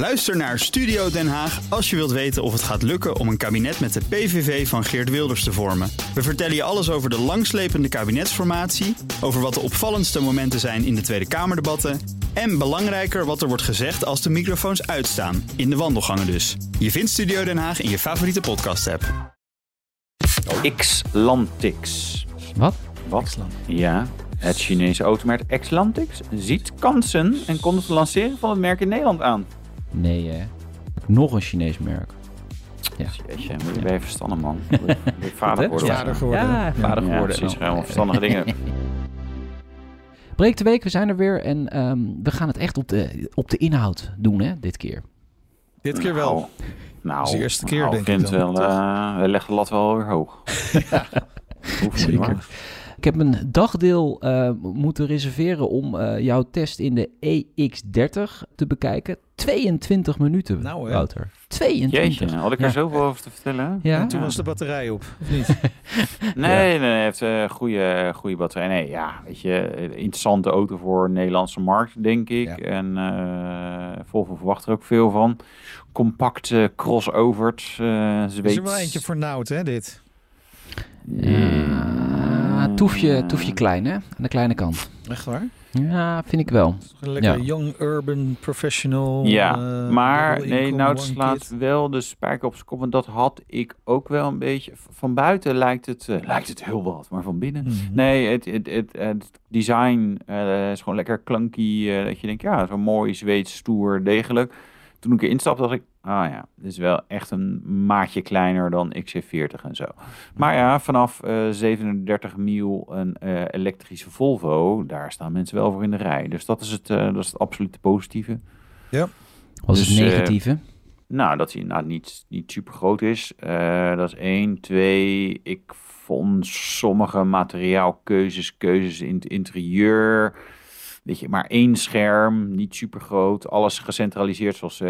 Luister naar Studio Den Haag als je wilt weten of het gaat lukken om een kabinet met de PVV van Geert Wilders te vormen. We vertellen je alles over de langslepende kabinetsformatie, over wat de opvallendste momenten zijn in de Tweede Kamerdebatten en belangrijker wat er wordt gezegd als de microfoons uitstaan, in de wandelgangen dus. Je vindt Studio Den Haag in je favoriete podcast-app. Xlantix. Wat? Wat? Ja, het Chinese automerk Xlantix ziet kansen en kondigt het lanceren van het merk in Nederland aan. Nee, hè? Nog een Chinees merk. Ja. Jeetje, moet je bij verstandig man. Je- je vader Goed, hè? worden. Ja. Vader geworden. Ja, vader Ja, geworden. precies, helemaal verstandige dingen. Breek de week, we zijn er weer en ehm, we gaan het echt op de, op de inhoud doen, hè, dit keer. Dit keer wel. Nou, Nou, de eerste keer, nou, denk ik. dan, wel, eh, hij legt de lat wel weer hoog. Hoeft niet, Zeker. maar. Ik heb een dagdeel eh, moeten reserveren om eh, jouw test in de EX30 te bekijken. 22 minuten, Nou, hè. Wouter. 22. Jeetje, had ik er Ja. zoveel over te vertellen? hè? Ja? En toen was de batterij op, of niet? Nee, nee, nee, hij heeft een goede, goede batterij. Nee, ja, weet je, eh, interessante auto voor de Nederlandse markt, denk ik. Ja. En eh Volvo verwacht er ook veel van. Compacte crossovers. eh Er Zweeds. is er wel eentje voor Nout, hè, dit? Ja, toefje, toefje klein, hè? Aan de kleine kant. Echt waar? Ja, vind ik wel. Een lekker Ja. young urban professional. Ja, eh, maar nee, nou het slaat kid. wel de spijker op zijn kop. En dat had ik ook wel een beetje. Van buiten lijkt het, eh, lijkt het heel wat, maar van binnen. Mhm. Nee, het, het, het, het design eh, is gewoon lekker clunky. eh, dat je denkt, ja, zo mooi, Zweeds, stoer, degelijk. Toen ik erin stapte, dacht ik, ah ja, dit is wel echt een maatje kleiner dan XC40 en zo. Maar ja, vanaf eh 37 mil een eh, elektrische Volvo, daar staan mensen wel voor in de rij. Dus dat is het, eh, dat is het absolute positieve. Was Dus, het eh, negatieve? Nou, dat hij nou, niet, niet super groot is. Eh, dat is één. Twee, ik vond sommige materiaalkeuzes, keuzes in het interieur. Weet je, maar één scherm, niet super groot. Alles gecentraliseerd, zoals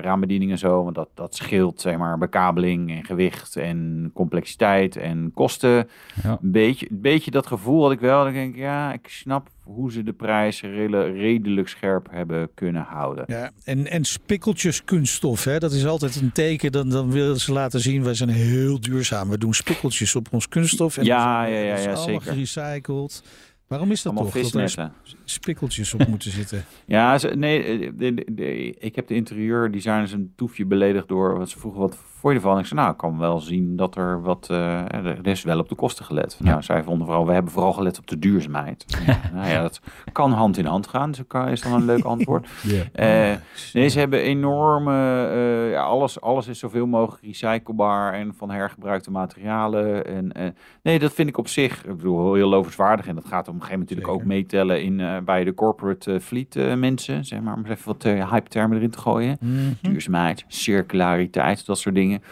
raambediening en zo. Want dat, dat scheelt, zeg maar, bekabeling en gewicht en complexiteit en kosten. Ja. Een beetje, een beetje dat gevoel had ik wel. Dan denk ik, ja, ik snap hoe ze de prijs redelijk scherp hebben kunnen houden. Ja, en, en spikkeltjes kunststof, hè? dat is altijd een teken. Dan, dan willen ze laten zien, wij zijn heel duurzaam. We doen spikkeltjes op ons kunststof. En Ja, dat ja, ja, dat ja, allemaal zeker. gerecycled. Waarom is dat Allemaal toch? Visnetten. spikkeltjes op moeten zitten. Ja, ze, nee, eh, de, de- de- ik heb de interieurdesigners een toefje beledigd door wat ze vroegen wat vond je ervan? Ik zei, nou, ik kan wel zien dat er wat, eh, er is wel op de kosten gelet. Nou, zij vonden vooral, we hebben vooral gelet op de duurzaamheid. Ja, nou ja, dat kan hand in hand gaan, dus dat is dan een leuk antwoord. Eh, nee, ze hebben enorme, eh, ja, alles, alles is zoveel mogelijk recyclebaar en van hergebruikte materialen. En, eh, nee, dat vind ik op zich, ik bedoel, heel lovenswaardig. En dat gaat op een gegeven moment natuurlijk ook meetellen in, eh, bij de corporate eh, fleet eh, mensen, zeg maar, om even wat hype termen erin te gooien. Mhm. Duurzaamheid, circulariteit, dat soort dingen.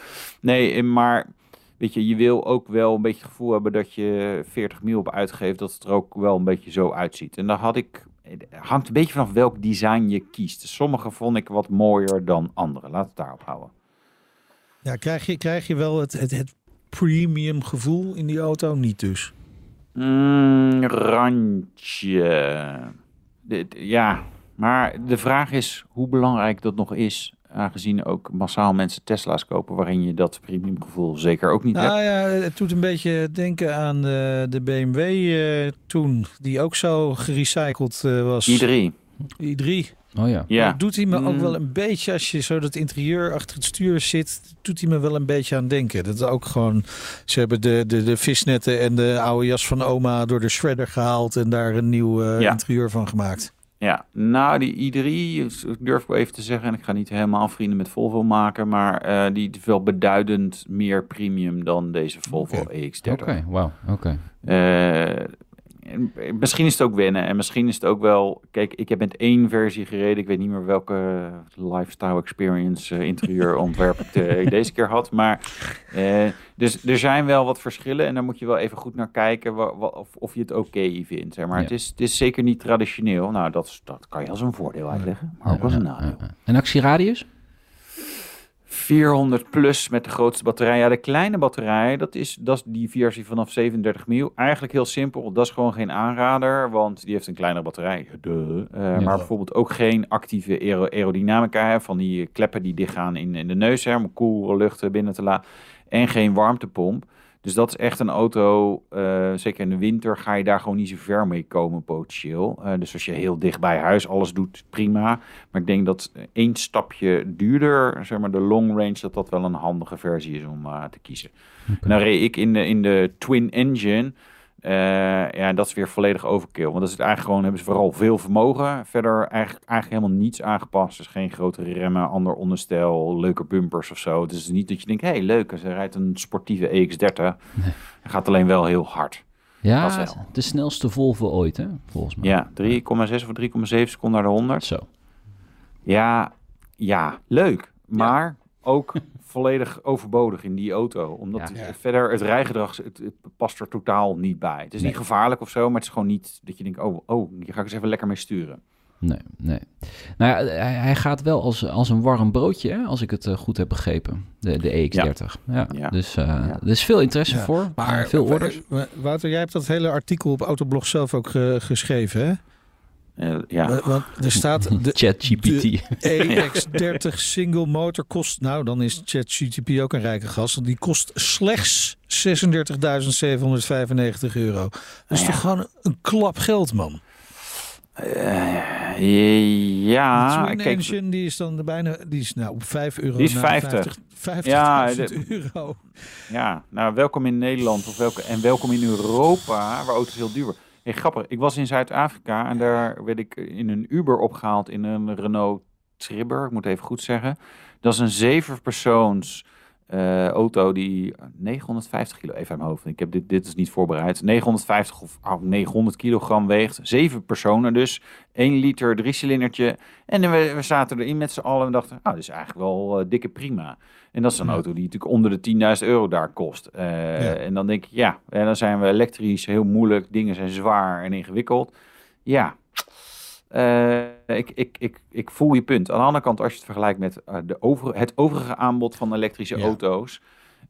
Nee, maar weet je, je wil ook wel een beetje het gevoel hebben dat je 40 mil op uitgeeft, dat het er ook wel een beetje zo uitziet. En daar had ik, het hangt een beetje vanaf welk design je kiest. Sommige vond ik wat mooier dan andere. Laat het daarop houden. Ja, krijg je, krijg je wel het, het, het premium gevoel in die auto? Niet dus. Mm, randje. Ja, maar de vraag is hoe belangrijk dat nog is. Aangezien ook massaal mensen Tesla's kopen, waarin je dat premium gevoel zeker ook niet hebt. Nou ja, het doet een beetje denken aan de, de BMW eh, toen, die ook zo gerecycled eh, was. i3. i3. Oh ja. Ja. Dat doet hij me ook Mm. wel een beetje, als je zo dat interieur achter het stuur zit, doet hij me wel een beetje aan denken. Dat is ook gewoon, ze hebben de, de, de visnetten en de oude jas van oma door de shredder gehaald en daar een nieuw eh, Ja. interieur van gemaakt. Ja, nou die i3 durf ik wel even te zeggen. En ik ga niet helemaal vrienden met Volvo maken. Maar eh, die is wel beduidend meer premium dan deze Volvo Oké. EX30. Oké, wauw. Oké. Eh, misschien is het ook wennen. En misschien is het ook wel... Kijk, ik heb met één versie gereden. Ik weet niet meer welke lifestyle experience uh, interieurontwerp ik, de, ik deze keer had. Maar uh, dus er zijn wel wat verschillen. En daar moet je wel even goed naar kijken wa, wa, of, of je het oké okay vindt. Zeg maar. Ja. het, is, het is zeker niet traditioneel. Nou, dat, dat kan je als een voordeel uitleggen. Maar ook als een nadeel. En actieradius? 400 plus met de grootste batterij. Ja, de kleine batterij, dat is, dat is die versie vanaf 37 mil. Eigenlijk heel simpel. Dat is gewoon geen aanrader, want die heeft een kleinere batterij. De, uh, Maar bijvoorbeeld ook geen actieve aero aerodynamica. Hè, van die kleppen die dichtgaan in, in de neus hè, om koele lucht binnen te laten. En geen warmtepomp. Dus dat is echt een auto, uh, zeker in de winter ga je daar gewoon niet zo ver mee komen potentieel. Uh, dus als je heel dicht bij huis alles doet, prima. Maar ik denk dat één stapje duurder, zeg maar de long range, dat dat wel een handige versie is om uh, te kiezen. Okay. Dan reed ik in de, in de Twin Engine. Uh, ja, dat is weer volledig overkill. Want dat is eigenlijk gewoon, hebben ze vooral veel vermogen. Verder eigenlijk, eigenlijk helemaal niets aangepast. Dus geen grotere remmen, ander onderstel, leuke bumpers of zo. Het is niet dat je denkt, hé hey, leuk, ze rijdt een sportieve EX30. Nee. Hij gaat alleen wel heel hard. Ja, de snelste Volvo ooit, hè? Volgens mij. Ja, 3,6 of 3,7 seconden naar de 100. Zo. Ja, ja, leuk. Maar ja. ook volledig overbodig in die auto. Omdat ja. het, verder het rijgedrag het, het, past er totaal niet bij. Het is nee. niet gevaarlijk of zo, maar het is gewoon niet dat je denkt, oh, oh, hier ga ik eens even lekker mee sturen. Nee, nee. Nou ja, hij, hij gaat wel als, als een warm broodje, hè, als ik het uh, goed heb begrepen. De, de EX30. Ja. ja. Dus uh, ja. er is veel interesse voor. Maar veel orders. Wouter, jij hebt dat hele artikel op Autoblog zelf ook ge geschreven, hè? Uh, ja. Want er staat de ChatGPT. EX30 single motor kost, nou dan is ChatGPT ook een rijke gast, want die kost slechts 36.795 euro. Dat is ja. toch gewoon een klap geld, man. Uh, ja, de kijk, Engine, die is dan bijna, die is nou op 5 euro. Die is 50. 50, 50 ja, de, euro. Ja, nou welkom in Nederland of welke, en welkom in Europa, waar auto's heel duur. Hey, grappig, ik was in Zuid-Afrika en daar werd ik in een Uber opgehaald in een Renault Tribber, ik moet even goed zeggen. Dat is een zevenpersoons uh, auto die 950 kilo, even aan mijn hoofd. Ik heb dit, dit is niet voorbereid. 950 of oh, 900 kilogram weegt. Zeven personen dus. 1 liter, drie cilindertje. En we, we zaten erin met z'n allen en dachten, nou, dat is eigenlijk wel uh, dikke prima. En dat is een ja. auto die natuurlijk onder de 10.000 euro daar kost. Uh, ja. En dan denk ik, ja, en dan zijn we elektrisch heel moeilijk. Dingen zijn zwaar en ingewikkeld. Ja, ik, ik, ik, ik voel je punt. Aan de andere kant, als je het vergelijkt met uh, de over, het overige aanbod van elektrische ja. auto's.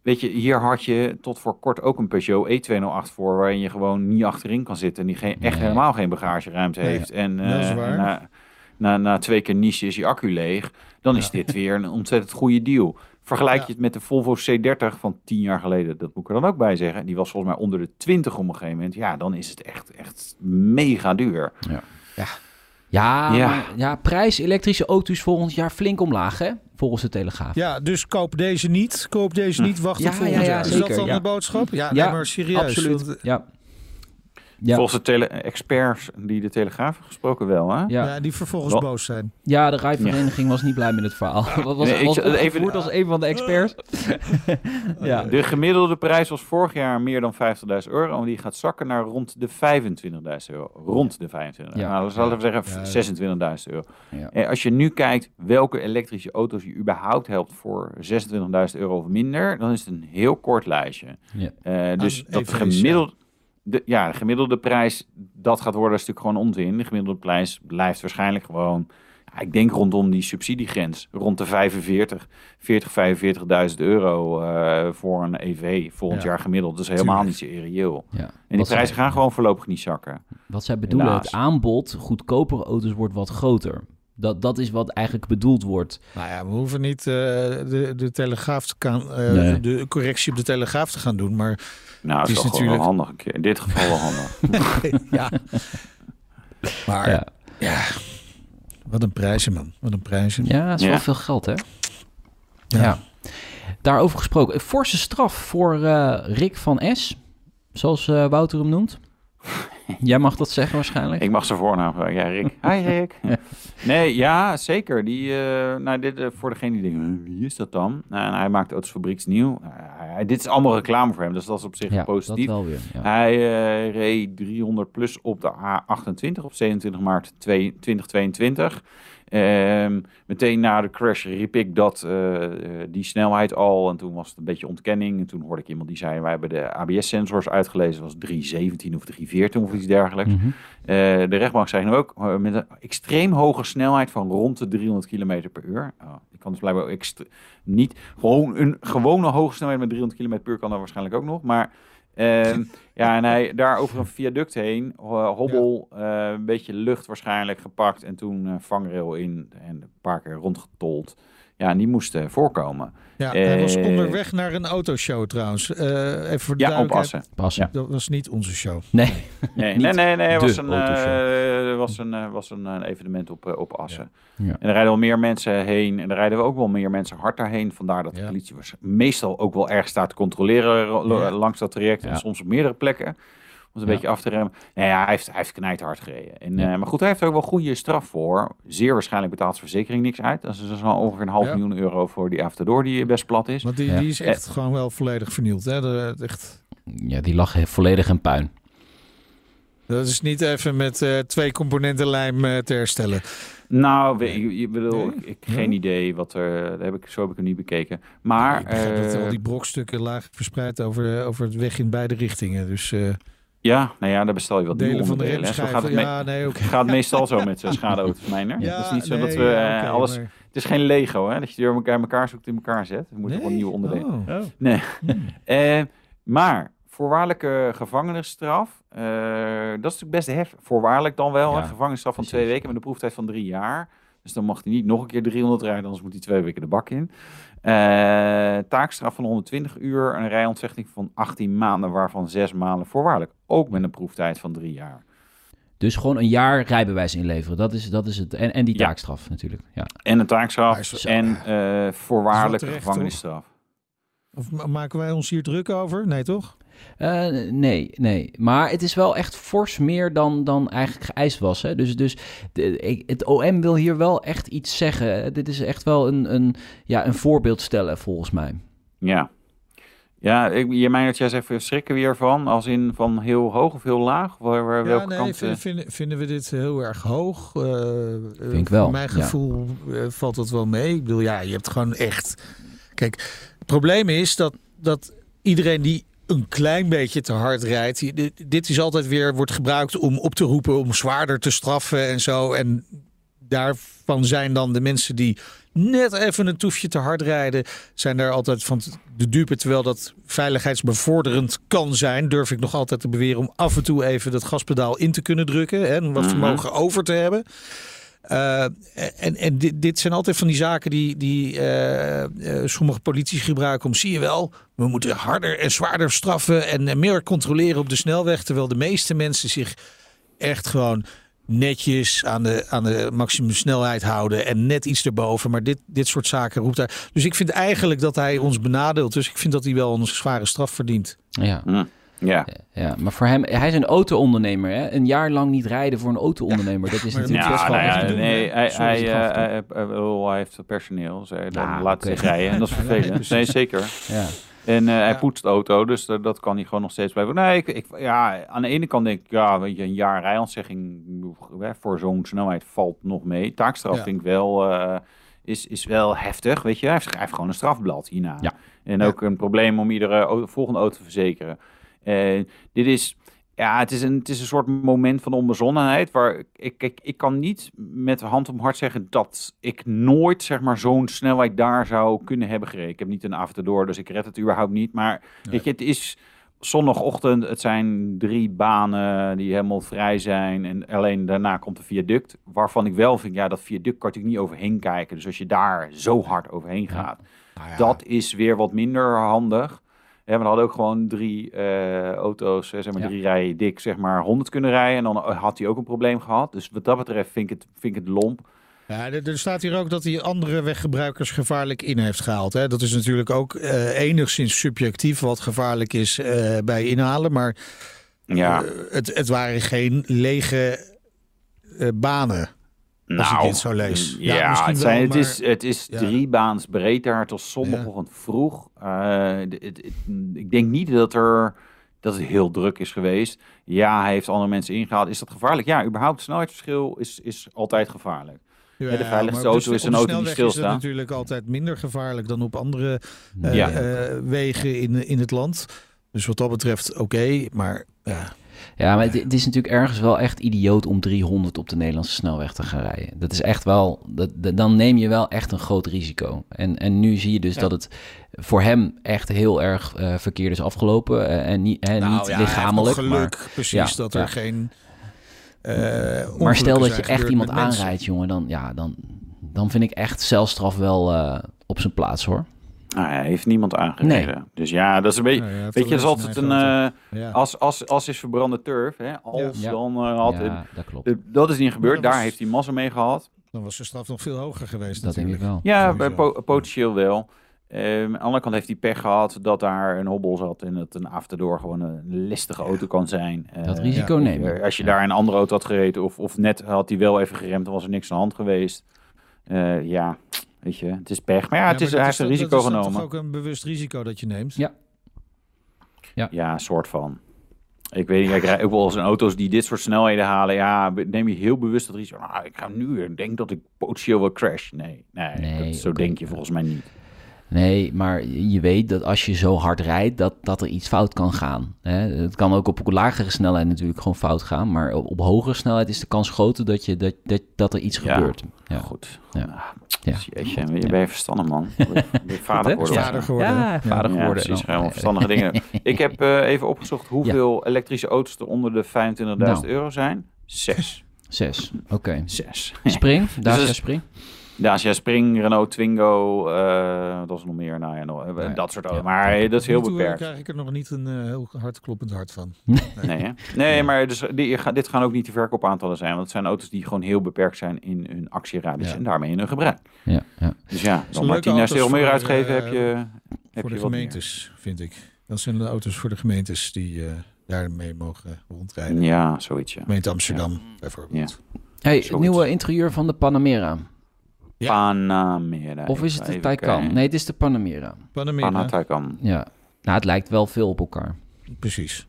Weet je, hier had je tot voor kort ook een Peugeot E208 voor, waarin je gewoon niet achterin kan zitten. En die geen, echt nee. helemaal geen bagageruimte nee. heeft. En uh, na, na, na twee keer niche is je accu leeg. Dan is ja. dit weer een ontzettend goede deal. Vergelijk je het met de Volvo C30 van tien jaar geleden, dat moet ik er dan ook bij zeggen. Die was volgens mij onder de 20 op een gegeven moment. Ja, dan is het echt, echt mega duur. Ja. ja. Ja, ja. Maar, ja, prijs elektrische auto's volgend jaar flink omlaag, hè? Volgens de Telegraaf. Ja, dus koop deze niet. Koop deze niet, wacht ja, tot volgend ja, ja, jaar. Zeker, is dat dan ja. de boodschap? Ja, ja nee, maar serieus. Absoluut, want, ja. Ja. Volgens de tele experts die de Telegraaf gesproken wel, hè? Ja, ja die vervolgens wel. boos zijn. Ja, de rijvereniging was niet blij met het verhaal. Dat was, Nee, was ik- even- als een van de experts. ja. De gemiddelde prijs was vorig jaar meer dan 50.000 euro. En die gaat zakken naar rond de 25.000 euro. Rond de 25.000. Ja. Nou, zal ik even zeggen Ja. 26.000 euro. Ja. En als je nu kijkt welke elektrische auto's je überhaupt helpt voor 26.000 euro of minder, dan is het een heel kort lijstje. Ja. Eh, dus Ah, dat gemiddelde, de, ja, de gemiddelde prijs, dat gaat worden, is natuurlijk gewoon onzin. De gemiddelde prijs blijft waarschijnlijk gewoon, ja, ik denk rondom die subsidiegrens, rond de 45, 40, 45.000 euro eh, voor een EV volgend Ja. jaar gemiddeld. Dat is helemaal Tuurlijk. niet zo reëel. Ja. En die Wat prijzen zij- gaan gewoon voorlopig niet zakken. Wat zij bedoelen, Helaas. het aanbod goedkopere auto's wordt wat groter. Dat, dat is wat eigenlijk bedoeld wordt. Nou ja, we hoeven niet eh, de, de telegraaf te gaan, eh, Nee. de correctie op de telegraaf te gaan doen, maar Nou, dat Het is, is toch wel natuurlijk- handig een keer. In dit geval wel handig. ja. Maar ja. Ja, wat een prijzen man, wat een prijzen. ja het is Ja. wel veel geld, hè? Ja. Ja. Daarover gesproken. Een forse straf voor eh, Rick van S. Zoals eh, Wouter hem noemt. Jij mag dat zeggen waarschijnlijk. Ik mag zijn voornaam. Ja, Rick. Hi, Rick. Nee, ja, zeker. Die, eh, nou, dit, eh, voor degene die denkt, "Huh, wie is dat dan? Nou, en hij maakt auto's fabrieksnieuw. Uh, hij- dit is allemaal reclame voor hem, dus dat is op zich ja, positief. dat wel weer. Ja. Hij eh, reed 300 plus op de A28 op 27 maart 2 2022. Ehm, meteen na de crash riep ik dat, uh, die snelheid al. En toen was het een beetje ontkenning. En toen hoorde ik iemand die zei, wij hebben de ABS-sensors uitgelezen. was 317 of 314 of iets dergelijks. Mm de rechtbank zei nu ook, met een extreem hoge snelheid van rond de 300 km per uur. Oh, ik kan dus blijkbaar niet, gewoon een gewone hoge snelheid met 300 km per uur kan dat waarschijnlijk ook nog. Maar Ehm, ja, en hij daar over een viaduct heen, hobbel, eh, een beetje lucht waarschijnlijk gepakt en toen uh, vangrail in en een paar keer rondgetold. Ja, en die moest voorkomen. Ja, hij was eh, onderweg naar een autoshow trouwens. Uh, even voor de ja, oppassen. Passen. Dat was niet onze show. Nee, nee, nee, nee, nee. Was een, uh, was een, was een evenement op, op Assen. Ja. En er rijden wel meer mensen heen. En er rijden we ook wel meer mensen hard daarheen. Vandaar dat de politie was meestal ook wel erg staat te controleren langs dat traject. En soms op meerdere plekken om een beetje af te remmen. Nee, ja, hij heeft, hij heeft knijterhard gereden. En, uh, maar goed, hij heeft er ook wel goede straf voor. Zeer waarschijnlijk betaalt zijn verzekering niks uit. Dat is dus wel ongeveer een half miljoen euro voor die Afterdoor die best plat is. Want die, die is echt gewoon wel volledig vernield. Hè? De, echt... Ja, die lag volledig in puin. Dat is niet even met uh, twee componenten lijm uh, te herstellen. Nou, weet, je, je bedoel, ik, ik geen idee wat er. Daar heb ik, zo heb ik hem niet bekeken. Maar. Ja, dat al die brokstukken laag verspreid over, over het weg in beide richtingen. Dus. Ja, nou ja, daar bestel je wat delen van de. Zo gaat het, ja, nee, okay. gaat meestal zo met schadeauto's, mijner. Ja, het is niet zo dat we ja, okay, alles... Maar... Het is geen Lego, hè? Dat je door elkaar, elkaar zoekt in elkaar zet. We moeten nee. gewoon nieuwe onderdelen. Oh. Oh. Nee. uh, maar voorwaardelijke gevangenisstraf, uh, dat is natuurlijk best hef. Voorwaardelijk dan wel, ja, een gevangenisstraf van twee weken met een proeftijd van drie jaar. Dus dan mag hij niet nog een keer 300 rijden, anders moet hij twee weken de bak in. Uh, taakstraf van 120 uur, een rijontzegging van 18 maanden, waarvan 6 maanden voorwaardelijk. Ook met een proeftijd van drie jaar. Dus gewoon een jaar rijbewijs inleveren, dat is, dat is het. En, en die taakstraf natuurlijk. Ja. En een taakstraf en uh, voorwaardelijke gevangenisstraf. Of maken wij ons hier druk over? Nee, toch? Uh, nee, nee. Maar het is wel echt fors meer dan, dan eigenlijk geëist was. Hè? Dus, dus de, het OM wil hier wel echt iets zeggen. Dit is echt wel een, een, ja, een voorbeeld stellen, volgens mij. Ja. Ja, ik, je meent dat jij zegt, schrikken we hiervan? Als in van heel hoog of heel laag? Waar, waar, ja, nee, kant, vind, vinden, vinden we dit heel erg hoog? Uh, Vind ik wel. mijn gevoel ja. valt dat wel mee. Ik bedoel, ja, je hebt gewoon echt... Kijk, het probleem is dat, dat iedereen die een klein beetje te hard rijdt. Dit is altijd weer wordt gebruikt om op te roepen om zwaarder te straffen en zo. En daarvan zijn dan de mensen die net even een toefje te hard rijden, zijn daar altijd van de dupe. Terwijl dat veiligheidsbevorderend kan zijn, durf ik nog altijd te beweren om af en toe even dat gaspedaal in te kunnen drukken en wat mhm. vermogen over te hebben. Uh, en en dit, dit, zijn altijd van die zaken die, die uh, uh, sommige politie gebruiken om, zie je wel, we moeten harder en zwaarder straffen en meer controleren op de snelweg. Terwijl de meeste mensen zich echt gewoon netjes aan de, aan de maximum snelheid houden en net iets erboven. Maar dit, dit soort zaken roept hij. Dus ik vind eigenlijk dat hij ons benadeelt. Dus ik vind dat hij wel een zware straf verdient. Ja. ja. Ja. ja, maar voor hem, hij is een auto-ondernemer. Hè? Een jaar lang niet rijden voor een auto-ondernemer. Dat is natuurlijk best wel... Nou ja, nee, hij, hij, uh, hij, heeft personeel. Zij dan laat zich rijden. En dat is vervelend. nee, zeker. Ja. En uh, hij poetst de auto, dus dat kan hij gewoon nog steeds blijven. Nee, ik, ik, ja, aan de ene kant denk ik, ja, weet je, een jaar rijontzegging voor zo'n snelheid valt nog mee. Taakstraf vind ik wel, uh, is, is wel heftig, weet je. Hij heeft gewoon een strafblad hierna. Ja. En ook een probleem om iedere volgende auto te verzekeren. Dit is, ja, het is, een, het is een soort moment van onbezonnenheid. Waar ik, ik, ik kan niet met hand om hart zeggen dat ik nooit zeg maar, zo'n snelheid daar zou kunnen hebben gereden. Ik heb niet een avontuur, dus ik red het überhaupt niet. Maar weet je, het is zondagochtend. Het zijn drie banen die helemaal vrij zijn. En alleen daarna komt de viaduct. Waarvan ik wel vind, ja, dat viaduct kan ik niet overheen kijken. Dus als je daar zo hard overheen gaat, nou ja. dat is weer wat minder handig. Ja, we hadden ook gewoon drie uh, auto's, zeg maar drie rijen dik, zeg maar 100 kunnen rijden. En dan had hij ook een probleem gehad. Dus wat dat betreft vind ik het, vind ik het lomp. Ja, er staat hier ook dat hij andere weggebruikers gevaarlijk in heeft gehaald. Hè? Dat is natuurlijk ook uh, enigszins subjectief wat gevaarlijk is uh, bij inhalen. Maar ja. het, het waren geen lege banen. Nou, als ik zo lees. Ja, ja het, zijn, het, is, het is drie baans breed daar tot zondagochtend vroeg. Uh, ik denk niet dat, er, dat het heel druk is geweest. Ja, hij heeft andere mensen ingehaald. Is dat gevaarlijk? Ja, überhaupt het snelheidsverschil is, is altijd gevaarlijk. Ja, de veiligste auto de- is een auto die snelweg is dat stilstaat. natuurlijk altijd minder gevaarlijk dan op andere eh, Ja. eh, wegen in, in het land. Dus wat dat betreft oké, maar ja, Ja, maar het, het is natuurlijk ergens wel echt idioot om 300 op de Nederlandse snelweg te gaan rijden. Dat is echt wel, dat, dat- dan neem je wel echt een groot risico. En, en nu zie je dus Ja. dat het voor hem echt heel erg eh, verkeerd is afgelopen. eh, en niet, hè, Nou niet ja, lichamelijk, maar, geluk, precies, Ja, dat er geen eh, maar stel dat je echt iemand aanrijdt, jongen, dan, ja, dan, dan vind ik echt celstraf wel eh, op zijn plaats, hoor. Nou, hij heeft niemand aangereden. Dus ja, dat is een beetje... Nou Weet je, dat is altijd een... eh. Ja. als, als, als is verbrande turf, hè? Als Ja. dan eh, had... ja, dat klopt. dat is niet gebeurd. Daar was- heeft hij massa mee gehad. Dan was de straf nog veel hoger geweest Dat denk ik natuurlijk. wel. Ja, bij po- potentieel wel. Ehm, aan de andere kant heeft hij pech gehad dat daar een hobbel zat en dat een afterdoor gewoon een listige auto kan zijn. Dat Eh, risico nemen. Als je Ja. daar een andere auto had gereden of, of net had hij wel even geremd, dan was er niks aan de hand geweest. Eh, ja, weet je, het is pech. Maar ja, het maar is, dat hij heeft een risico dat is genomen. toch ook een bewust risico dat je neemt? Ja. Ja, een soort van. Ik weet niet, ik rijd ook wel eens in auto's die dit soort snelheden halen. Ja, neem je heel bewust het risico. Nou, ik ga nu, ik denk dat ik potentieel wel crash. Nee, nee, Nee, dat, zo denk je volgens mij niet. Nee, maar je weet dat als je zo hard rijdt, dat, dat er iets fout kan gaan. Hè? Het kan ook op lagere snelheid natuurlijk gewoon fout gaan. Maar op, op hogere snelheid is de kans groter dat, je, dat, dat, dat er iets Ja. gebeurt. Ja. Goed. Ja. Ah, Ja. Jeetje, ben je, ben je verstandig, man. Ben je- ben vader geworden. Vader geworden. Ja, vader Ja, geworden. precies. Helemaal verstandige dingen. Ik heb eh, even opgezocht hoeveel elektrische auto's er onder de 25.000 Nou. euro zijn. Zes. Zes, oké. Zes. Spring, Dacia dat is- Spring. Dacia Spring, Renault Twingo, eh dat is nog meer. Nou ja, nog, eh, Ja. dat soort auto's. Ja. Maar eh, dat is heel toe, beperkt. krijg ik er nog niet een eh, heel hard kloppend hart van. Nee, hè? nee maar dus, die, dit gaan ook niet de verkoopaantallen zijn. Want het zijn auto's die gewoon heel beperkt zijn in hun actieradius. Ja. En daarmee in hun gebruik. Ja, ja. Dus ja, dan maar leuke 10.000 euro meer uitgeven eh, heb je, heb voor je de wat meer. gemeentes, vind ik. Dat zijn de auto's voor de gemeentes die eh, daarmee mogen rondrijden. Ja, zoiets ja. Gemeente Amsterdam, bijvoorbeeld. Hey, het nieuwe interieur van de Panamera. Ja. Panamera. Of is het de Taycan? Nee, het is de Panamera. Panamera. Ja. Nou, het lijkt wel veel op elkaar. precies.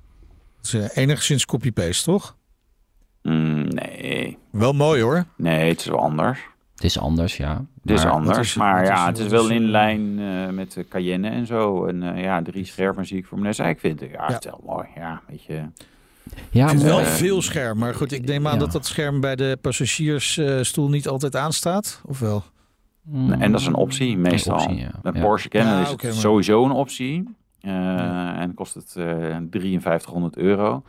Het is eh, enigszins copy-paste, toch? Mm, nee. Wel mooi hoor. Nee, het is wel anders. Het is anders, ja. Het is anders, maar ja, is- het is wel in lijn eh, met de Cayenne en zo. En eh, ja, drie schermen zie ik voor meneer Zijk vinden. Ja, Ja. het is wel mooi. Ja, weet je. Ja, het is wel eh, veel scherm, maar goed, ik neem aan Ja. dat dat scherm bij de passagiersstoel niet altijd aanstaat. Of wel? Mm. En dat is een optie meestal. optie, ja. Bij Ja. Porsche Ja, is het sowieso een optie. Eh, Ja. En kost het eh 5300 euro.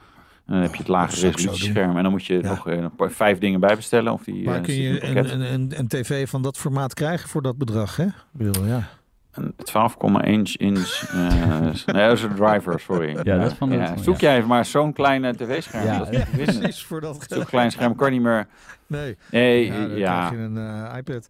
En dan heb je het lage resolutiescherm. En dan moet je Ja. nog eh, een paar- vijf dingen bij bestellen. Of die, Maar eh, kun je een, een, een, een tv van dat formaat krijgen voor dat bedrag, hè? Ik bedoel, ja. Een 12,1 inch. eh, nee, dat is een driver, sorry. Ja, dat van de- Zoek ja. jij even maar zo'n kleine tv-scherm. Ja. dat is. Precies, voor dat Zo'n klein scherm kan niet meer. Nee. Nee, Ja, ja. dan krijg je een eh, iPad.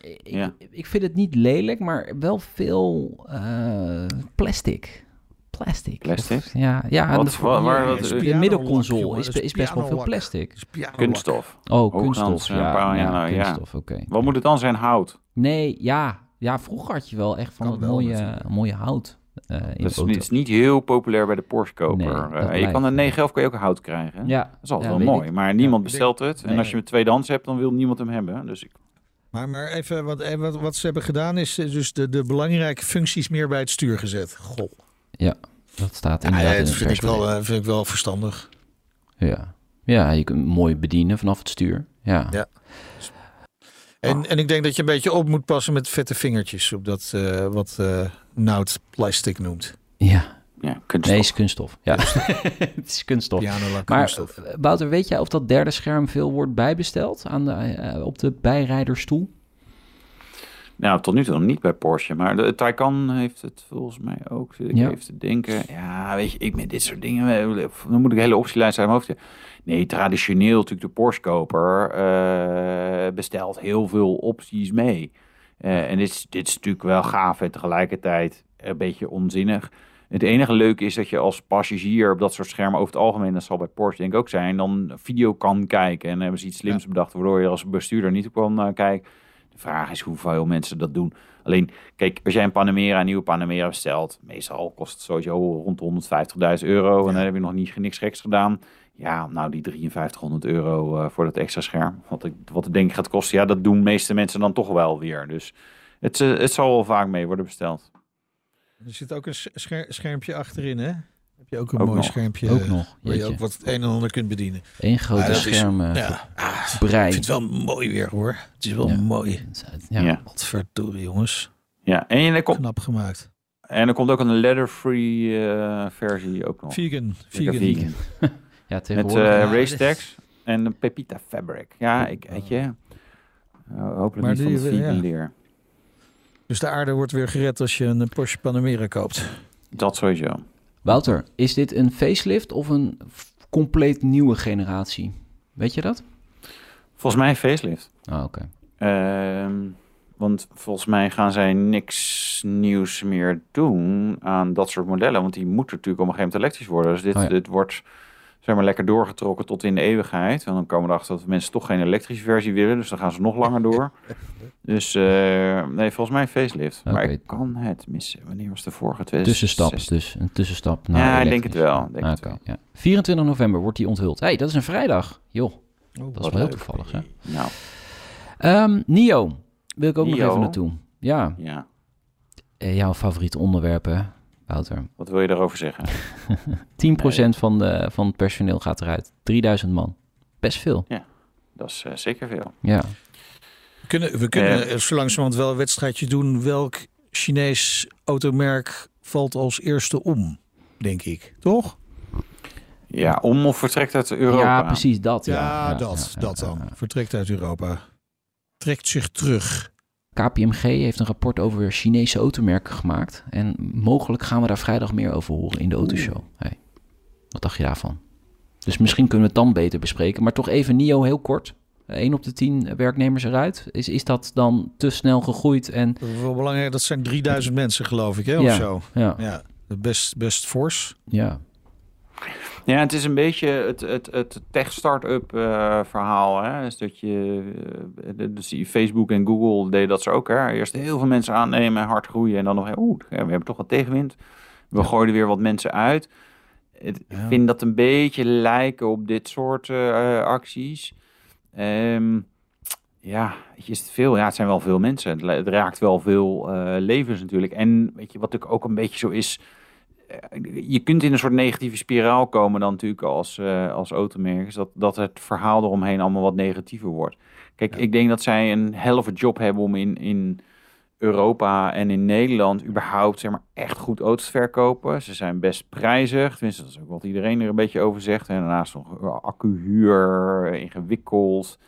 Ik, Ja. ik vind het niet lelijk, maar wel veel eh, plastic. Plastic. Plastic? Of- ja, ja Wat- de, wa- waar- ja, wat- de middelconsole is, is, best wel veel plastic. Kunststof. Oh, kunststof. Ja, ja, ja, ja. kunststof, oké. Wat moet het dan zijn? Hout. Nee, ja. Ja, vroeger had je wel echt van dat mooie, natuurlijk. mooie hout eh, in Dat de is, auto. niet, is niet heel populair bij de Porsche-koper. Nee, Eh, dat je kan een 911 kan je ook hout krijgen. Ja, Dat is altijd ja, wel mooi. ik. Maar niemand bestelt het. En als je hem tweedehands hebt, dan wil niemand hem hebben. Dus ik, Maar, maar even, wat, eh, wat, wat ze hebben gedaan is dus de, de belangrijke functies meer bij het stuur gezet. Goh. Dat staat Ja, inderdaad in dat het vind ik, wel, vind ik wel verstandig. Ja. ja, je kunt mooi bedienen vanaf het stuur. Ja, Ja. En, en ik denk dat je een beetje op moet passen met vette vingertjes op dat eh, wat eh Nout plastic noemt. ja. ja, kunststof. het is kunststof. Ja, het is kunststof. Maar kunststof. eh, Wouter, weet jij of dat derde scherm veel wordt bijbesteld aan de, op de bijrijderstoel? Nou, tot nu toe nog niet bij Porsche. Maar de Taycan heeft het volgens mij ook. Zit ik Ja. even te denken. Ja, weet je, ik met dit soort dingen... Dan moet ik een hele optielijst uit mijn hoofd. Nee, traditioneel natuurlijk de Porsche-koper eh, bestelt heel veel opties mee. Eh, en dit is, dit is natuurlijk wel gaaf en tegelijkertijd een beetje onzinnig. Het enige leuke is dat je als passagier op dat soort schermen over het algemeen, dat zal bij Porsche denk ik ook zijn, dan video kan kijken. En hebben ze iets slims bedacht waardoor je als bestuurder niet op kan eh, kijken. De vraag is hoeveel mensen dat doen. Alleen, kijk, als jij een Panamera, een nieuwe Panamera bestelt, meestal kost het sowieso rond de 150.000 euro. En dan heb je nog niet niks geks gedaan. Ja, nou die 5300 euro eh, voor dat extra scherm. Wat ik, wat ik denk gaat kosten, ja, dat doen de meeste mensen dan toch wel weer. Dus het, eh, het zal wel vaak mee worden besteld. Er zit ook een scher schermpje achterin, hè? Heb je ook een Ook mooi nog. schermpje Ook nog. waar je ook wat het een en ander kunt bedienen. Eén grote is- scherm. eh, Ja, ah, ik vind het wel mooi weer hoor. Het is wel Ja. mooi. Ja. Ja. Wat verdorie jongens. Ja, en er komt, Knap gemaakt. en er komt ook een leather-free eh, versie ook nog. Vegan. vegan. Ja, Met tegenwoordig. ja, race tags en een Pepita fabric. Ja, ik weet je. eh, hopelijk Maar niet van die- ja. leer. Dus de aarde wordt weer gered als je een Porsche Panamera koopt. Dat sowieso. Wouter, is dit een facelift of een compleet nieuwe generatie? Weet je dat? Volgens mij een facelift. Oh, oké. Ehm, want volgens mij gaan zij niks nieuws meer doen aan dat soort modellen. Want die moeten natuurlijk op een gegeven moment elektrisch worden. Dus dit, Oh ja. dit wordt zeg maar, lekker doorgetrokken tot in de eeuwigheid. En dan komen we erachter dat mensen toch geen elektrische versie willen. Dus dan gaan ze nog langer door. dus eh, nee, volgens mij een facelift. Maar ik kan het missen. Wanneer was de vorige? 2016? Tussenstap dus. Een tussenstap naar Ja, ik denk het wel. Denk Ah, het oké, wel. ja. 24 november wordt die onthuld. hey, dat is een vrijdag. Joh, dat is wel heel toevallig. Hè? Nou, Ehm, Nio, wil ik ook nog even naartoe. Ja, ja. eh, jouw favoriete onderwerp, hè, Wouter. 10% Wat wil je daarover zeggen? van, de, van het personeel gaat eruit. 3000 man. Best veel. Dat is eh, zeker veel. Ja. We kunnen, we kunnen Ja. eh, zo langzamerhand wel een wedstrijdje doen. Welk Chinees automerk valt als eerste om, denk ik. Toch? Ja, om of vertrekt uit Europa? ja, precies dat. Ja, Ja, dat, ja, dat ja, dan. ja. Vertrekt uit Europa. Trekt zich terug. KPMG heeft een rapport over Chinese automerken gemaakt. En mogelijk gaan we daar vrijdag meer over horen in de autoshow. Hey, wat dacht je daarvan? Dus misschien kunnen we het dan beter bespreken. Maar toch even NIO heel kort. 1 op de 10 werknemers eruit. Is, is dat dan te snel gegroeid? En Dat is wel belangrijk. Dat zijn 3000 mensen, geloof ik, hè? Of Ja. zo. ja, Ja, best, best fors. ja. Ja, het is een beetje het, het, het tech-startup eh, verhaal. Hè? Dus dat je, dus Facebook en Google deden dat ze ook. Hè? Eerst heel veel mensen aannemen, hard groeien en dan nog, oeh, we hebben toch wat tegenwind. We Ja. gooien er weer wat mensen uit. Ik Ja. vind dat een beetje lijken op dit soort eh, acties. Ehm, ja, is het veel? Ja, het zijn wel veel mensen. Het, raakt wel veel levens natuurlijk. En weet je, wat natuurlijk ook een beetje zo is je kunt in een soort negatieve spiraal komen dan natuurlijk als, eh als automerk. Is dat, dat het verhaal eromheen allemaal wat negatiever wordt. Kijk, Ja. ik denk dat zij een helft job hebben om in, in Europa en in Nederland überhaupt zeg maar, echt goed auto's te verkopen. Ze zijn best prijzig. Tenminste, dat is ook wat iedereen er een beetje over zegt. En daarnaast nog eh, accuhuur, ingewikkeld.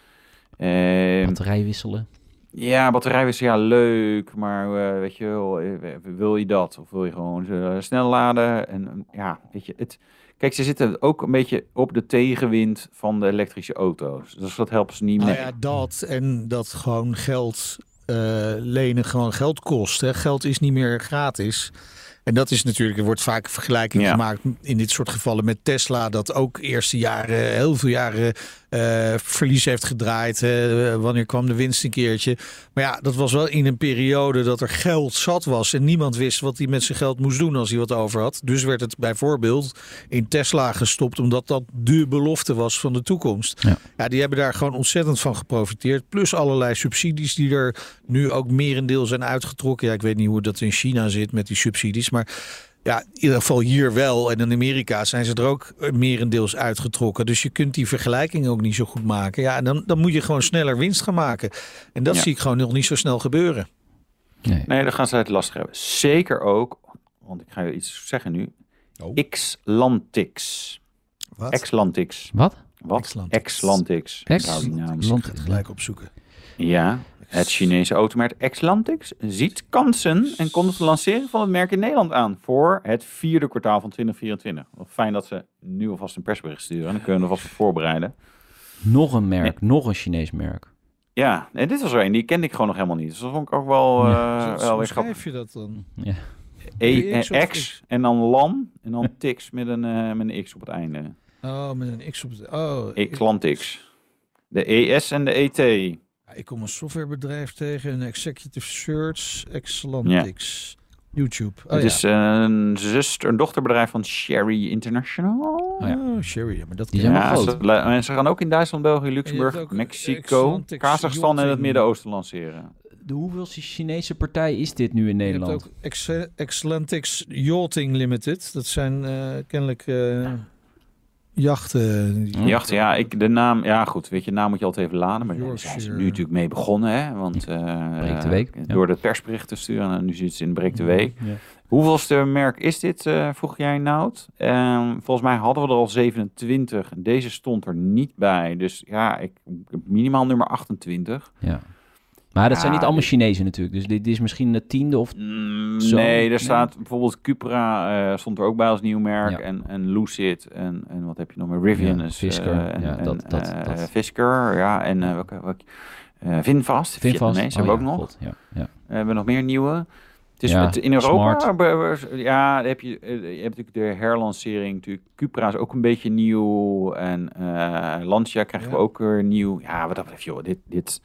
Ehm, Batterij wisselen. Ja, batterijwissel, ja, leuk. Maar eh, weet je wel, eh, wil je dat? Of wil je gewoon eh, snel laden? En eh, ja, weet je, het... Kijk, ze zitten ook een beetje op de tegenwind van de elektrische auto's. Dus dat helpt ze niet Nou mee. ja, dat en dat gewoon geld lenen gewoon geld kost. Hè. Geld is niet meer gratis. En dat is natuurlijk, er wordt vaak vergelijking Ja. gemaakt in dit soort gevallen met Tesla, dat ook eerste jaren, heel veel jaren eh, verlies heeft gedraaid. wanneer kwam de winst een keertje? Maar ja, dat was wel in een periode dat er geld zat was en niemand wist wat hij met zijn geld moest doen als hij wat over had. Dus werd het bijvoorbeeld in Tesla gestopt, omdat dat de belofte was van de toekomst. Ja. Ja, die hebben daar gewoon ontzettend van geprofiteerd. Plus allerlei subsidies die er nu ook merendeel zijn uitgetrokken. Ja, ik weet niet hoe dat in China zit met die subsidies. Maar ja, in ieder geval hier wel. En in Amerika zijn ze er ook merendeels uitgetrokken. Dus je kunt die vergelijking ook niet zo goed maken. Ja, en dan, dan moet je gewoon sneller winst gaan maken. En dat Ja. zie ik gewoon nog niet zo snel gebeuren. Nee. Nee, dan gaan ze het lastig hebben. Zeker ook, want ik ga je iets zeggen nu. Oh. Xlantix. Wat? Xlantix. Wat? Wat? Xlantix. Xlantix. Die naam. Ik ga het gelijk opzoeken. Ja, het Chinese automerk Xlantix ziet kansen en kondigt de lancering van het merk in Nederland aan voor het vierde kwartaal van 2024. Wat fijn dat ze nu alvast een persbericht sturen en dan kunnen we vast op voorbereiden. Nog een merk, nog een Chinees merk. Ja, en dit was er een, die kende ik gewoon nog helemaal niet. Dus dat vond ik ook wel, eh Ja. wel Hoe weer grappig. schrijf je dat dan? Ja. E, eh, X? En dan LAN en dan Tix met een, eh, met een X op het einde. Oh, met een X op het... Oh, Xlantix. De ES en de ET. Ik kom een softwarebedrijf tegen, een executive search, Excelentix, YouTube. Oh, het ja. is een zuster, een dochterbedrijf van Sherry International. Oh ja. Oh, Sherry, ja, maar dat wel Ja, groot. ze, en ze gaan ook in Duitsland, België, Luxemburg, Mexico, Kazachstan en het. Midden-Oosten lanceren. De hoeveelste Chinese partij is dit nu in Je hebt Nederland? ook Ex- Yachting Limited. Dat zijn eh, kennelijk eh, jachten. die- Hm. Jacht, ja, ik, de naam, ja goed, weet je, naam moet je altijd even laden, maar daar zijn ze nu natuurlijk mee begonnen, hè, want eh, Breek de week, ja. door de persbericht te sturen, en nu zit ze in Breek de. Week. Ja. Hoeveelste merk is dit, eh, vroeg jij Nout? Ehm, volgens mij hadden we er al 27. Deze stond er niet bij. Dus ja, ik, minimaal nummer 28. Ja. Maar dat zijn niet allemaal Chinezen natuurlijk. Dus dit is misschien de tiende of... Zo, nee, er nee. staat bijvoorbeeld Cupra, eh, stond er ook bij als nieuw merk. Ja. En, en Lucid en, en wat heb je nog meer? Rivian Ja, is, Fisker, eh, en, ja, en, dat- dat- eh, dat. Fisker, ja. En welke, welke, Vinfast, Vinfast. Vietnamees Oh hebben ook nog. God, Ja, ja. We hebben nog meer nieuwe. Het is Ja, het, in Europa, Smart. ja, heb je, je hebt natuurlijk de herlancering. Natuurlijk, Cupra is ook een beetje nieuw. En Lancia krijgen we ook weer nieuw. Ja, wat dat betreft, joh, dit, dit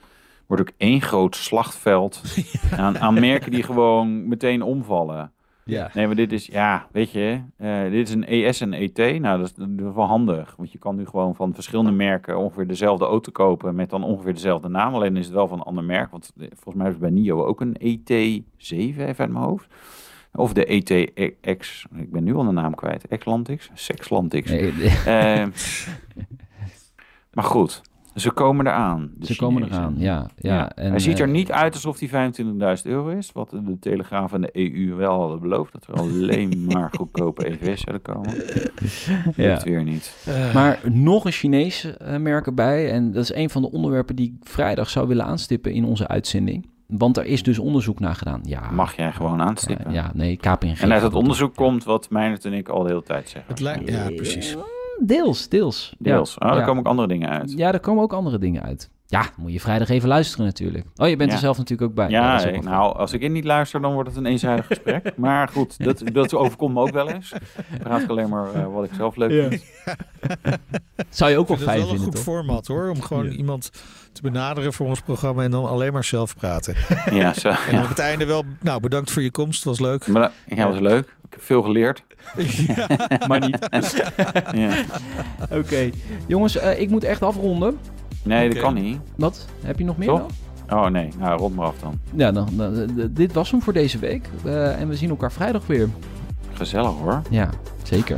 wordt ook één groot slachtveld aan, aan merken die gewoon meteen omvallen. ja. Nee, maar dit is, ja, weet je, eh, dit is een ES en ET. Nou, dat is, dat is wel handig. Want je kan nu gewoon van verschillende merken ongeveer dezelfde auto kopen met dan ongeveer dezelfde naam. Alleen is het wel van een ander merk. Want eh, volgens mij is bij NIO ook een ET7, even uit mijn hoofd. Of de ETX, ik ben nu al de naam kwijt. Exlantix? Sexlantix. Nee, Eh, maar goed, ze komen eraan. ze komen eraan, ja. ja. Ja. En, Hij ziet er eh, niet uit alsof hij 25.000 euro is. Wat de Telegraaf en de EU wel hadden beloofd. Dat er alleen maar goedkope EV's zouden komen. Ja. Dat weer niet. Eh, Maar nog een Chinese eh, merk erbij. En dat is een van de onderwerpen die ik vrijdag zou willen aanstippen in onze uitzending. Want er is dus onderzoek naar gedaan. Ja, Mag jij gewoon aanstippen. Ja, ja, nee, KPNG. En uit het onderzoek komt wat Meijnert en ik al de hele tijd zeggen. het lijkt, ja, precies. Deels, deels. Deels. Ja, Oh, daar ja. komen ook andere dingen uit. Ja, er komen ook andere dingen uit. Ja, moet je vrijdag even luisteren natuurlijk. Oh, je bent Ja. er zelf natuurlijk ook bij. Ja, is ook nou, als ik in niet luister, dan wordt het een eenzijdig gesprek. Maar goed, dat, dat overkomt me ook wel eens. Dan praat ik alleen maar eh, wat ik zelf leuk Ja. vind. Zou je ook wel fijn het wel een vinden, goed toch? format hoor. Om gewoon Ja. iemand te benaderen voor ons programma en dan alleen maar zelf praten. Ja, zo, En ja. op het einde wel, nou bedankt voor je komst, was leuk. Maar ja, was leuk. Veel geleerd. maar niet. Ja. Oké. Jongens, eh, ik moet echt afronden. Nee, dat kan niet. Wat? Heb je nog meer dan? Oh nee, nou rond maar af dan. Ja, dan, dan- eh, dit was hem voor deze week. Eh, en we zien elkaar vrijdag weer. Gezellig hoor. Ja, zeker.